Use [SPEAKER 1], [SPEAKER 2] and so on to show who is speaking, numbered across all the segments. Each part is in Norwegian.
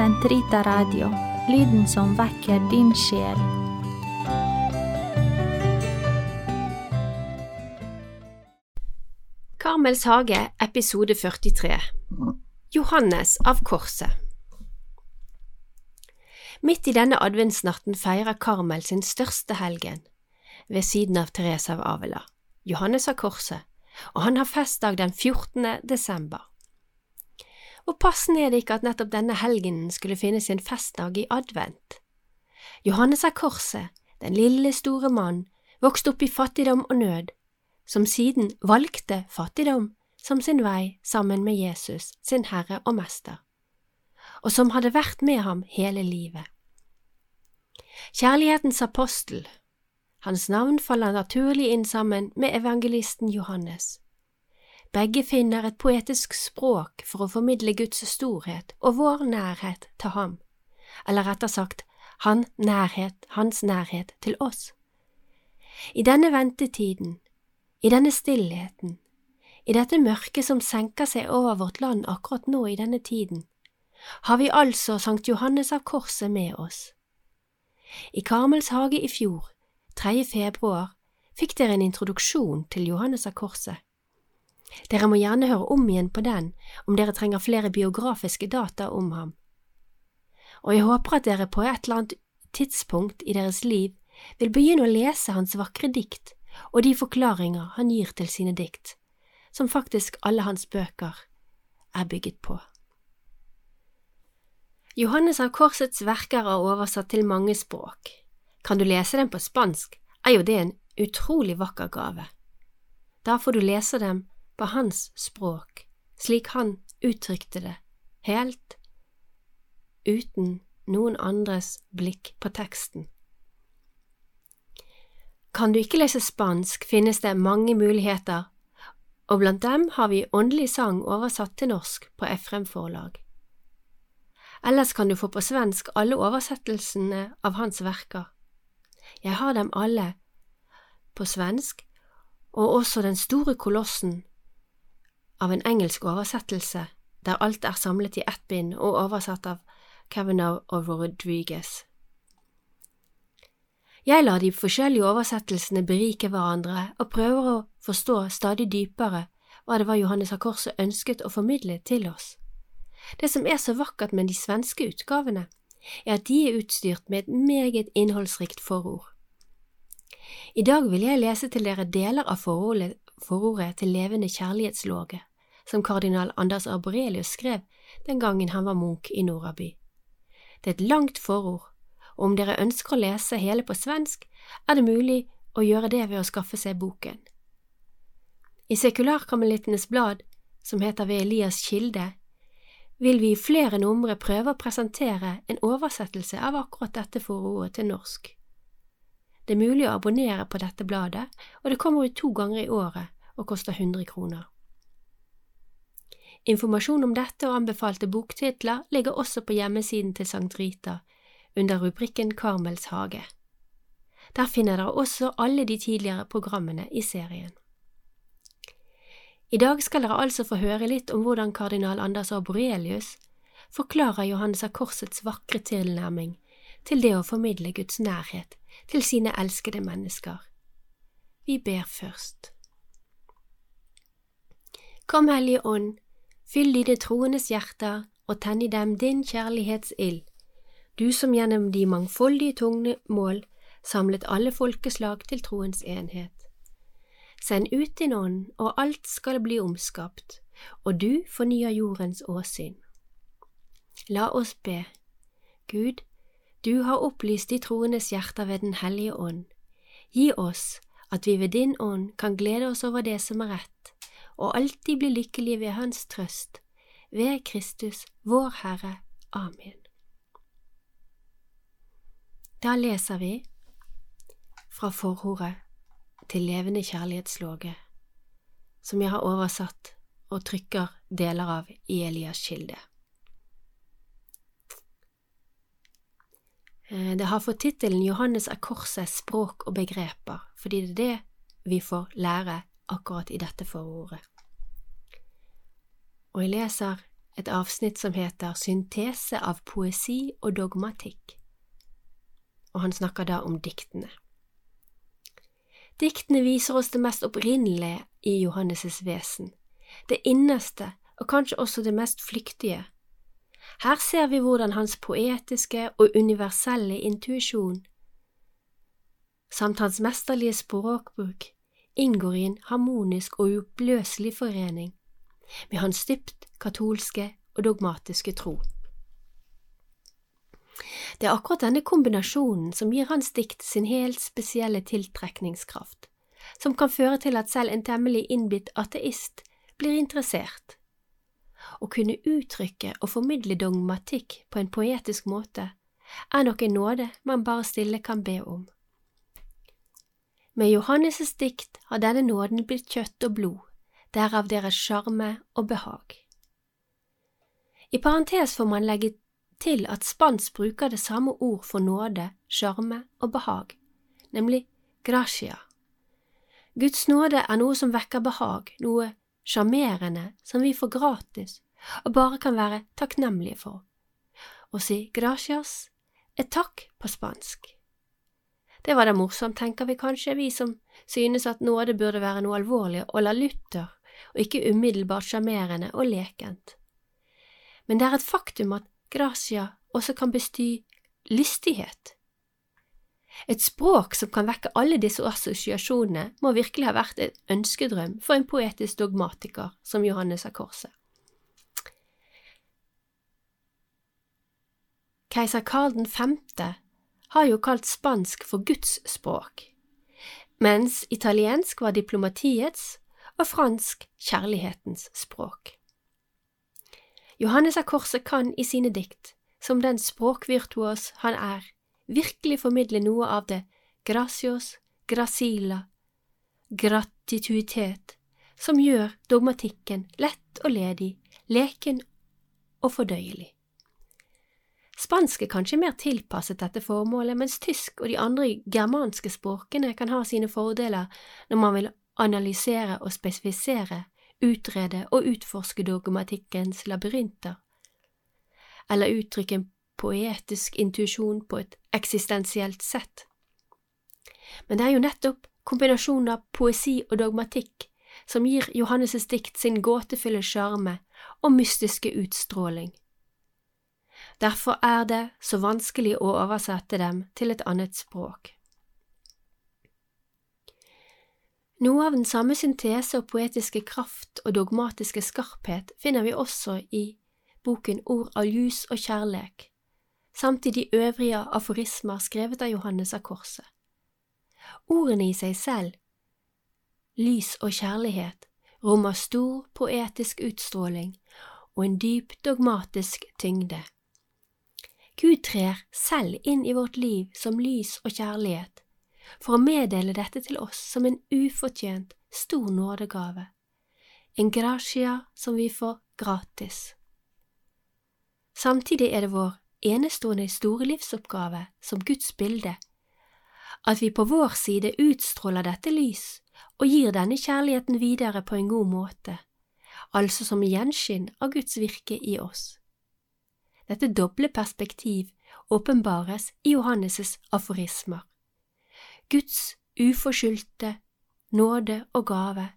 [SPEAKER 1] Sentrita Radio, lyden som vekker din sjel.
[SPEAKER 2] Karmels hage, episode 43 Johannes av Korset Midt i denne adventsnatten feirer Karmel sin største helgen, ved siden av Therese av Avila, Johannes av Korset, og han har festdag den 14. desember. Hvor passende er det ikke at nettopp denne helgenen skulle finne sin festdag i advent? Johannes av Korset, den lille, store mann, vokste opp i fattigdom og nød, som siden valgte fattigdom som sin vei sammen med Jesus, sin Herre og Mester, og som hadde vært med ham hele livet. Kjærlighetens apostel, hans navn faller naturlig inn sammen med evangelisten Johannes. Begge finner et poetisk språk for å formidle Guds storhet og vår nærhet til ham, eller rettere sagt, han nærhet, hans nærhet til oss. I denne ventetiden, i denne stillheten, i dette mørket som senker seg over vårt land akkurat nå i denne tiden, har vi altså Sankt Johannes av Korset med oss. I Karmels hage i fjor, 3. februar, fikk dere en introduksjon til Johannes av Korset. Dere må gjerne høre om igjen på den om dere trenger flere biografiske data om ham. Og jeg håper at dere på et eller annet tidspunkt i deres liv vil begynne å lese hans vakre dikt og de forklaringer han gir til sine dikt, som faktisk alle hans bøker er bygget på. Johannes av Korsets verker er oversatt til mange språk. Kan du lese dem på spansk, er jo det en utrolig vakker gave. Da får du lese dem på hans språk, slik han uttrykte det, helt uten noen andres blikk på teksten. Kan du ikke lese spansk, finnes det mange muligheter, og blant dem har vi Åndelig sang oversatt til norsk på Efrem forlag. Ellers kan du få på svensk alle oversettelsene av hans verker. Jeg har dem alle på svensk, og også den store kolossen av en engelsk oversettelse, der alt er samlet i ett bind og oversatt av Kavanaugh og Rodriguez. Jeg lar de forskjellige oversettelsene berike hverandre og prøver å forstå stadig dypere hva det var Johannes av Korset ønsket å formidle til oss. Det som er så vakkert med de svenske utgavene, er at de er utstyrt med et meget innholdsrikt forord. I dag vil jeg lese til dere deler av forordet, forordet til Levende kjærlighetslåge, som kardinal Anders Arborelius skrev den gangen han var munk i Noraby. Det er et langt forord, og om dere ønsker å lese hele på svensk, er det mulig å gjøre det ved å skaffe seg boken. I Sekularkamelittenes blad, som heter Ved Elias kilde, vil vi i flere numre prøve å presentere en oversettelse av akkurat dette forordet til norsk. Det er mulig å abonnere på dette bladet, og det kommer ut to ganger i året og koster 100 kroner. Informasjon om dette og anbefalte boktitler ligger også på hjemmesiden til Sankt Rita, under rubrikken Karmels hage. Der finner dere også alle de tidligere programmene i serien. I dag skal dere altså få høre litt om hvordan kardinal Anders Arborelius forklarer Johannes av Korsets vakre tilnærming til det å formidle Guds nærhet til sine elskede mennesker. Vi ber først. Kom, Hellige Ånd, fyll dine troendes hjerter og tenn i dem din kjærlighetsild, du som gjennom de mangfoldige tunge mål samlet alle folkeslag til troens enhet. Send ut din ånd, og alt skal bli omskapt, og du fornyer jordens åsyn. La oss be. Gud, du har opplyst de troendes hjerter ved Den hellige ånd. Gi oss at vi ved din ånd kan glede oss over det som er rett, og alltid bli lykkelige ved Hans trøst, ved Kristus, vår Herre. Amen. Da leser vi fra forordet til Levende kjærlighetslåge, som jeg har oversatt og trykker deler av i Elias kilde. Eh, det har fått tittelen Johannes er korset, språk og begreper, fordi det er det vi får lære akkurat i dette forordet. Og jeg leser et avsnitt som heter Syntese av poesi og dogmatikk, og han snakker da om diktene. Diktene viser oss det mest opprinnelige i Johannes' vesen, det innerste og kanskje også det mest flyktige. Her ser vi hvordan hans poetiske og universelle intuisjon samt hans mesterlige språkbruk inngår i en harmonisk og uoppløselig forening med hans dypt katolske og dogmatiske tro. Det er akkurat denne kombinasjonen som gir hans dikt sin helt spesielle tiltrekningskraft, som kan føre til at selv en temmelig innbitt ateist blir interessert. Å kunne uttrykke og formidle dogmatikk på en poetisk måte er nok en nåde man bare stille kan be om. Med Johannes' dikt har denne nåden blitt kjøtt og blod, derav deres sjarme og behag. I parentes får man legge til at spansk bruker det samme ord for nåde, sjarme og behag, nemlig gracia. Guds nåde er noe som vekker behag, noe sjarmerende som vi får gratis og bare kan være takknemlige for. Å si gracias er takk på spansk. Det var da morsomt, tenker vi kanskje, vi som synes at nåde burde være noe alvorlig og la Luther, og ikke umiddelbart sjarmerende og lekent. Men det er et faktum at gracia også kan besty lystighet. Et språk som kan vekke alle disse assosiasjonene, må virkelig ha vært en ønskedrøm for en poetisk dogmatiker som Johannes av Korset. Keiser Karl 5 har jo kalt spansk for Guds språk, mens italiensk var diplomatiets og fransk kjærlighetens språk. Johannes av Korset kan i sine dikt, som den språkvirtuos han er, virkelig formidle noe av det gracios, gracila, gratituitet, som gjør dogmatikken lett og ledig, leken og fordøyelig. Spansk er kanskje mer tilpasset dette formålet, mens tysk og de andre germanske språkene kan ha sine fordeler når man vil analysere og spesifisere, utrede og utforske dogmatikkens labyrinter, eller uttrykke en poetisk intuisjon på et eksistensielt sett. Men det er jo nettopp kombinasjonen av poesi og dogmatikk som gir Johannes' dikt sin gåtefulle sjarme og mystiske utstråling. Derfor er det så vanskelig å oversette dem til et annet språk. Noe av den samme syntese og poetiske kraft og dogmatiske skarphet finner vi også i boken Ord av ljus og kjærlek, samt i de øvrige aforismer skrevet av Johannes av Korset. Ordene i seg selv, lys og kjærlighet, rommer stor poetisk utstråling og en dyp dogmatisk tyngde. Gud trer selv inn i vårt liv som lys og kjærlighet, for å meddele dette til oss som en ufortjent, stor nådegave, en gracia som vi får gratis. Samtidig er det vår enestående store livsoppgave som Guds bilde, at vi på vår side utstråler dette lys og gir denne kjærligheten videre på en god måte, altså som gjenskinn av Guds virke i oss. Dette doble perspektiv åpenbares i Johannes' aforismer. Guds uforskyldte nåde og gave,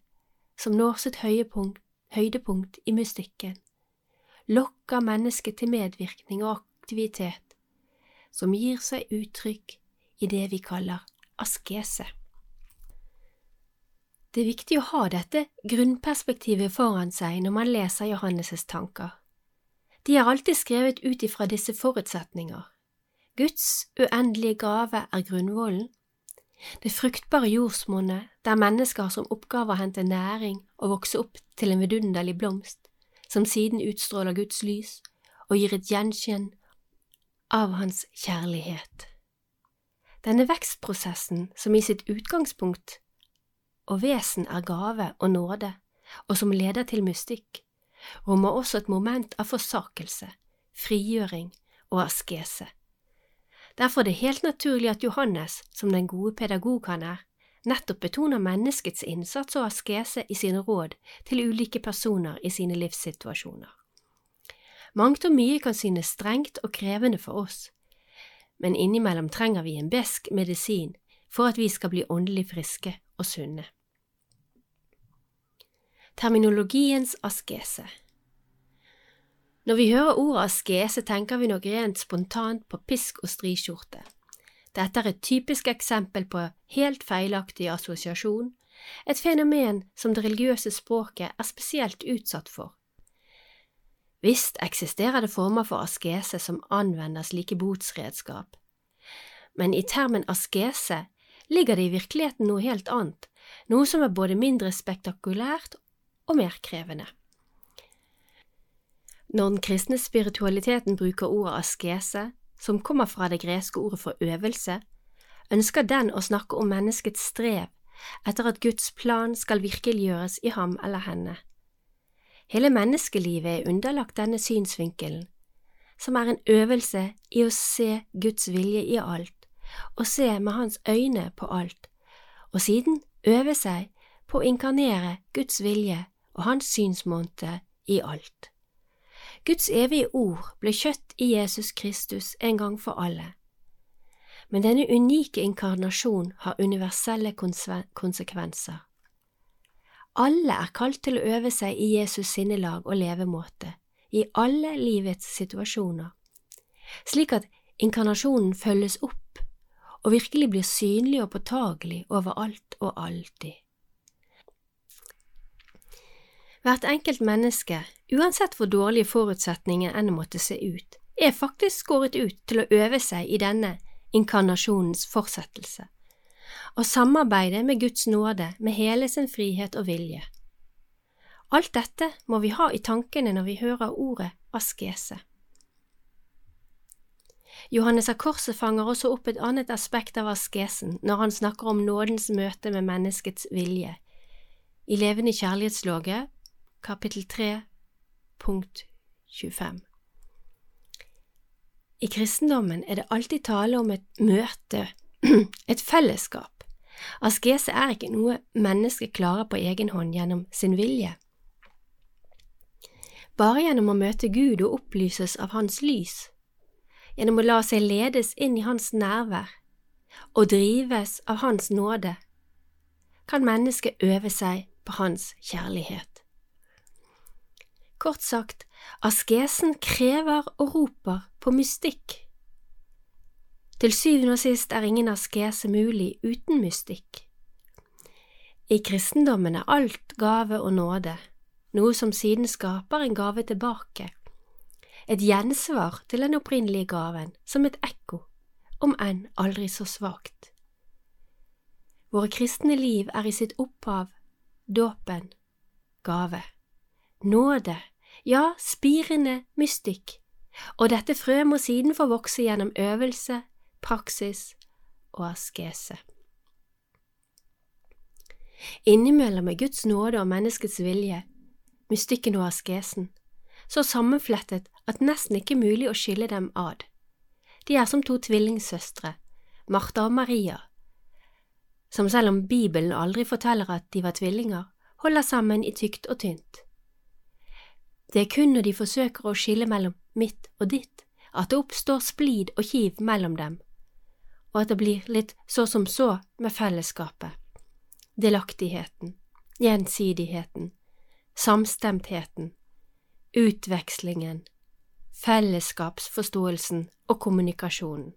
[SPEAKER 2] som når sitt høydepunkt, høydepunkt i mystikken, lokker mennesket til medvirkning og aktivitet, som gir seg uttrykk i det vi kaller askese. Det er viktig å ha dette grunnperspektivet foran seg når man leser Johannes' tanker. De er alltid skrevet ut ifra disse forutsetninger. Guds uendelige gave er grunnvollen. Det fruktbare jordsmonnet, der mennesker har som oppgave å hente næring og vokse opp til en vidunderlig blomst, som siden utstråler Guds lys og gir et gjenkjenn av Hans kjærlighet. Denne vekstprosessen, som i sitt utgangspunkt og vesen er gave og nåde, og som leder til mystikk, rommer også et moment av forsakelse, frigjøring og askese. Derfor er det helt naturlig at Johannes, som den gode pedagog han er, nettopp betoner menneskets innsats og askese i sine råd til ulike personer i sine livssituasjoner. Mangt og mye kan synes strengt og krevende for oss, men innimellom trenger vi en besk medisin for at vi skal bli åndelig friske og sunne. Terminologiens askese Når vi hører ordet askese, tenker vi nok rent spontant på pisk og striskjorte. Dette er et typisk eksempel på helt feilaktig assosiasjon, et fenomen som det religiøse språket er spesielt utsatt for. Visst eksisterer det former for askese som anvender slike botsredskap, men i termen askese ligger det i virkeligheten noe helt annet, noe som er både mindre spektakulært og mer krevende. Når den kristne spiritualiteten bruker ordet askese, som kommer fra det greske ordet for øvelse, ønsker den å snakke om menneskets strev etter at Guds plan skal virkeliggjøres i ham eller henne. Hele menneskelivet er underlagt denne synsvinkelen, som er en øvelse i å se Guds vilje i alt, og se med hans øyne på alt, og siden øve seg på å inkarnere Guds vilje og hans synsmåte i alt. Guds evige ord ble kjøtt i Jesus Kristus en gang for alle. Men denne unike inkarnasjon har universelle konsekvenser. Alle er kalt til å øve seg i Jesus sinnelag og levemåte, i alle livets situasjoner, slik at inkarnasjonen følges opp og virkelig blir synlig og påtagelig overalt og alltid. Hvert enkelt menneske, uansett hvor dårlige forutsetninger enn måtte se ut, er faktisk skåret ut til å øve seg i denne inkarnasjonens fortsettelse, og samarbeide med Guds nåde med hele sin frihet og vilje. Alt dette må vi ha i tankene når vi hører ordet askese. Johannes av Korset fanger også opp et annet aspekt av askesen når han snakker om nådens møte med menneskets vilje. I Levende kjærlighetslåge kapittel 3, punkt 25. I kristendommen er det alltid tale om et møte, et fellesskap. Askese er ikke noe mennesket klarer på egen hånd gjennom sin vilje. Bare gjennom å møte Gud og opplyses av Hans lys, gjennom å la seg ledes inn i Hans nærvær og drives av Hans nåde, kan mennesket øve seg på Hans kjærlighet. Kort sagt, askesen krever og roper på mystikk. Til syvende og sist er ingen askese mulig uten mystikk. I kristendommen er alt gave og nåde, noe som siden skaper en gave tilbake, et gjensvar til den opprinnelige gaven, som et ekko, om enn aldri så svakt. Våre kristne liv er i sitt opphav dåpen, gave, nåde, ja, spirende mystikk, og dette frøet må siden få vokse gjennom øvelse, praksis og askese. Innimellom er Guds nåde og menneskets vilje, mystikken og askesen, så sammenflettet at nesten ikke er mulig å skille dem ad. De er som to tvillingsøstre, Martha og Maria, som selv om Bibelen aldri forteller at de var tvillinger, holder sammen i tykt og tynt. Det er kun når de forsøker å skille mellom mitt og ditt, at det oppstår splid og kiv mellom dem, og at det blir litt så som så med fellesskapet, delaktigheten, gjensidigheten, samstemtheten, utvekslingen, fellesskapsforståelsen og kommunikasjonen.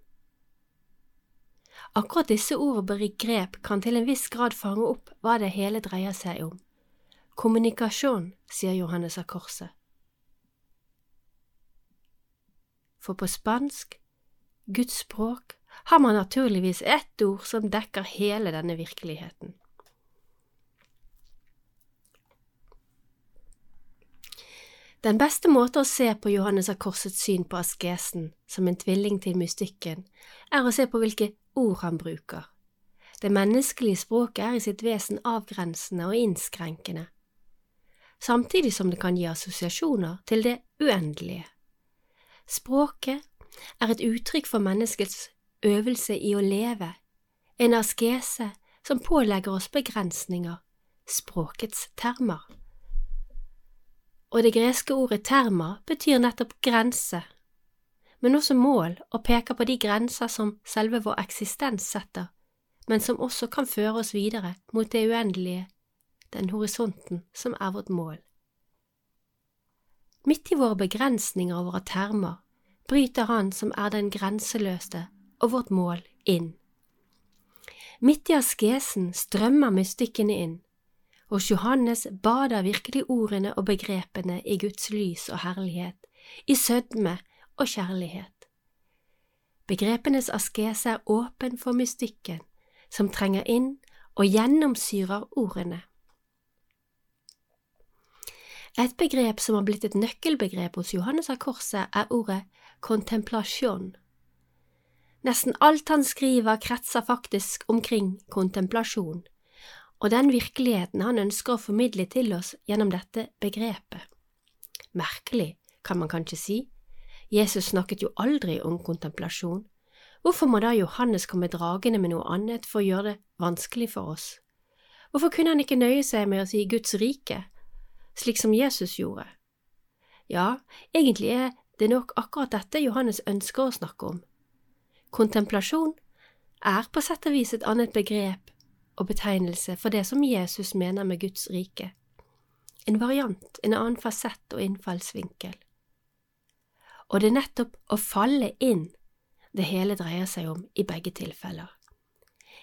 [SPEAKER 2] Akkurat disse ord og begrep kan til en viss grad fange opp hva det hele dreier seg om. Kommunikasjon, sier Johannes av Korset. For på spansk, Guds språk, har man naturligvis ett ord som dekker hele denne virkeligheten. Den beste måte å se på Johannes av Korsets syn på askesen som en tvilling til mystikken, er å se på hvilke ord han bruker. Det menneskelige språket er i sitt vesen avgrensende og innskrenkende, samtidig som det kan gi assosiasjoner til det uendelige. Språket er et uttrykk for menneskets øvelse i å leve, en askese som pålegger oss begrensninger, språkets termer. og det greske ordet terma betyr nettopp grense, men også mål og peker på de grenser som selve vår eksistens setter, men som også kan føre oss videre mot det uendelige, den horisonten som er vårt mål. Midt i våre begrensninger og våre termer bryter Han som er den grenseløse og vårt mål, inn. Midt i askesen strømmer mystikkene inn. Hos Johannes bader virkelig ordene og begrepene i Guds lys og herlighet, i sødme og kjærlighet. Begrepenes askese er åpen for mystikken, som trenger inn og gjennomsyrer ordene. Et begrep som har blitt et nøkkelbegrep hos Johannes av Korset, er ordet kontemplasjon. Nesten alt han skriver kretser faktisk omkring kontemplasjon, og den virkeligheten han ønsker å formidle til oss gjennom dette begrepet. Merkelig, kan man kanskje si, Jesus snakket jo aldri om kontemplasjon. Hvorfor må da Johannes komme dragende med noe annet for å gjøre det vanskelig for oss? Hvorfor kunne han ikke nøye seg med å si Guds rike, slik som Jesus gjorde? Ja, egentlig er det nok akkurat dette Johannes ønsker å snakke om. Kontemplasjon er på sett og vis et annet begrep og betegnelse for det som Jesus mener med Guds rike. En variant, en annen fasett og innfallsvinkel. Og det er nettopp å falle inn det hele dreier seg om i begge tilfeller.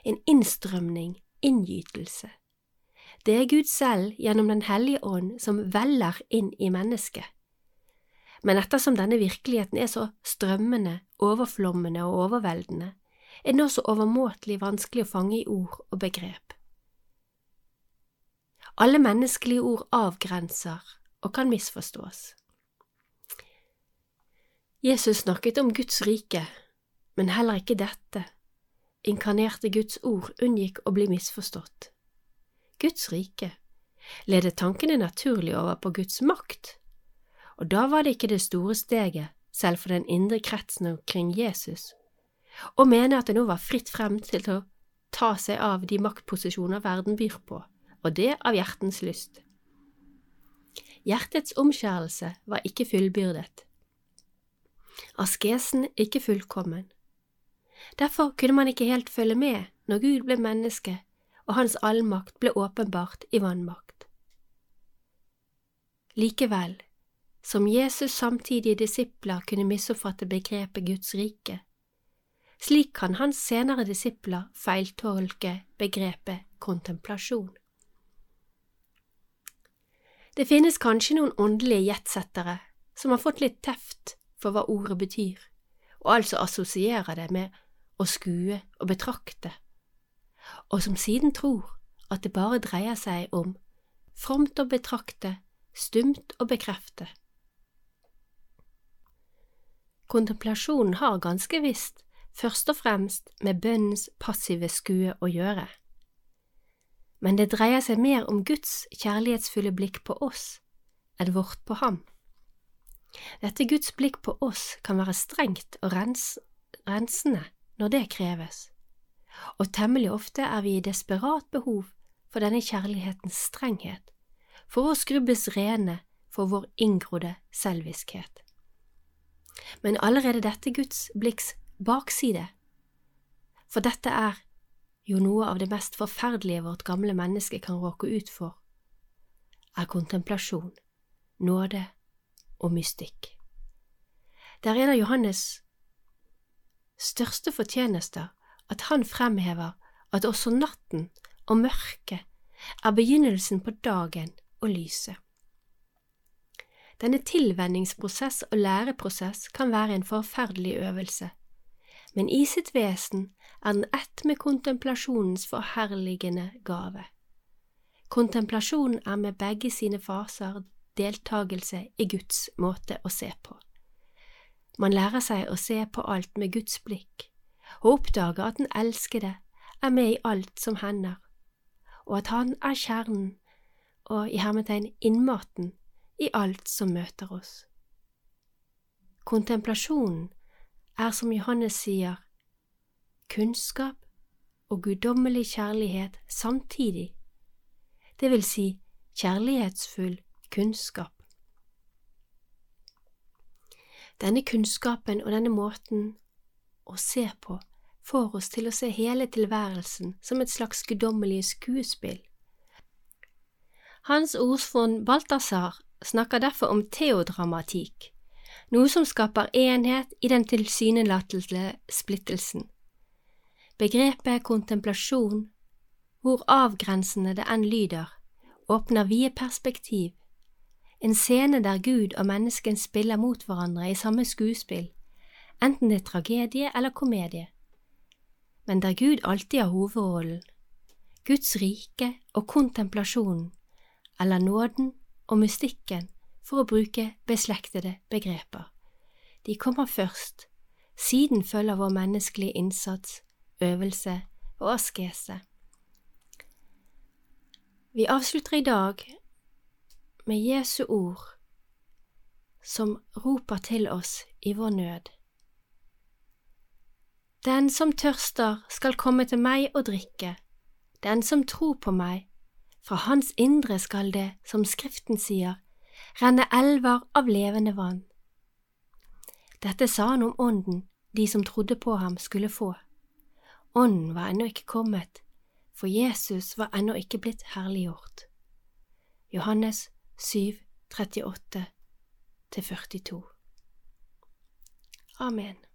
[SPEAKER 2] En innstrømning, inngytelse. Det er Gud selv gjennom Den hellige ånd som veller inn i mennesket. Men ettersom denne virkeligheten er så strømmende, overflommende og overveldende, er den også overmåtelig vanskelig å fange i ord og begrep. Alle menneskelige ord avgrenser og kan misforstås. Jesus snakket om Guds rike, men heller ikke dette, inkarnerte Guds ord, unngikk å bli misforstått. Guds rike ledet tankene naturlig over på Guds makt, og da var det ikke det store steget, selv for den indre kretsen omkring Jesus, og mene at det nå var fritt frem til å ta seg av de maktposisjoner verden byr på, og det av hjertens lyst. Hjertets omskjærelse var ikke fullbyrdet. Askesen ikke fullkommen. Derfor kunne man ikke helt følge med når Gud ble menneske og hans allmakt ble åpenbart i vannmakt. Likevel, som Jesus samtidige disipler kunne misoppfatte begrepet Guds rike, slik kan hans senere disipler feiltolke begrepet kontemplasjon. Det finnes kanskje noen åndelige jetsettere som har fått litt teft for hva ordet betyr, og altså assosierer det med å skue og betrakte, og som siden tror at det bare dreier seg om fromt å betrakte, stumt å bekrefte. Kontemplasjonen har ganske visst først og fremst med bønnens passive skue å gjøre. Men det dreier seg mer om Guds kjærlighetsfulle blikk på oss enn vårt på ham. Dette Guds blikk på oss kan være strengt og rens rensende når det kreves, og temmelig ofte er vi i desperat behov for denne kjærlighetens strenghet, for å skrubbes rene for vår inngrodde selviskhet. Men allerede dette Guds blikks bakside, for dette er jo noe av det mest forferdelige vårt gamle menneske kan råke ut for, er kontemplasjon, nåde og mystikk. Det er en av Johannes største fortjenester at han fremhever at også natten og mørket er begynnelsen på dagen og lyset. Denne tilvenningsprosess og læreprosess kan være en forferdelig øvelse men i sitt vesen er den ett med kontemplasjonens forherligende gave. Kontemplasjonen er med begge sine faser deltagelse i Guds måte å se på. Man lærer seg å se på alt med Guds blikk, og oppdager at den elskede er med i alt som hender, og at han er kjernen og i hermetegn innmaten i alt som møter oss. Kontemplasjonen er som Johannes sier, kunnskap og guddommelig kjærlighet samtidig, det vil si kjærlighetsfull kunnskap. Denne kunnskapen og denne måten å se på får oss til å se hele tilværelsen som et slags guddommelig skuespill. Hans ordsvon Balthazar snakker derfor om teodramatikk, noe som skaper enhet i den tilsynelatende splittelsen. Begrepet kontemplasjon, hvor avgrensende det enn lyder, åpner vide perspektiv, en scene der Gud og mennesken spiller mot hverandre i samme skuespill, enten det er tragedie eller komedie, men der Gud alltid har hovedrollen, Guds rike og kontemplasjonen, eller nåden og mystikken, for å bruke beslektede begreper. De kommer først, siden følger vår menneskelige innsats, øvelse og askese. Vi avslutter i dag med Jesu ord som roper til oss i vår nød. Den som tørster skal komme til meg og drikke, den som tror på meg, fra hans indre skal det, som Skriften sier, renne elver av levende vann. Dette sa han om Ånden de som trodde på ham skulle få. Ånden var ennå ikke kommet, for Jesus var ennå ikke blitt herliggjort. Johannes 7, 38–42 Amen.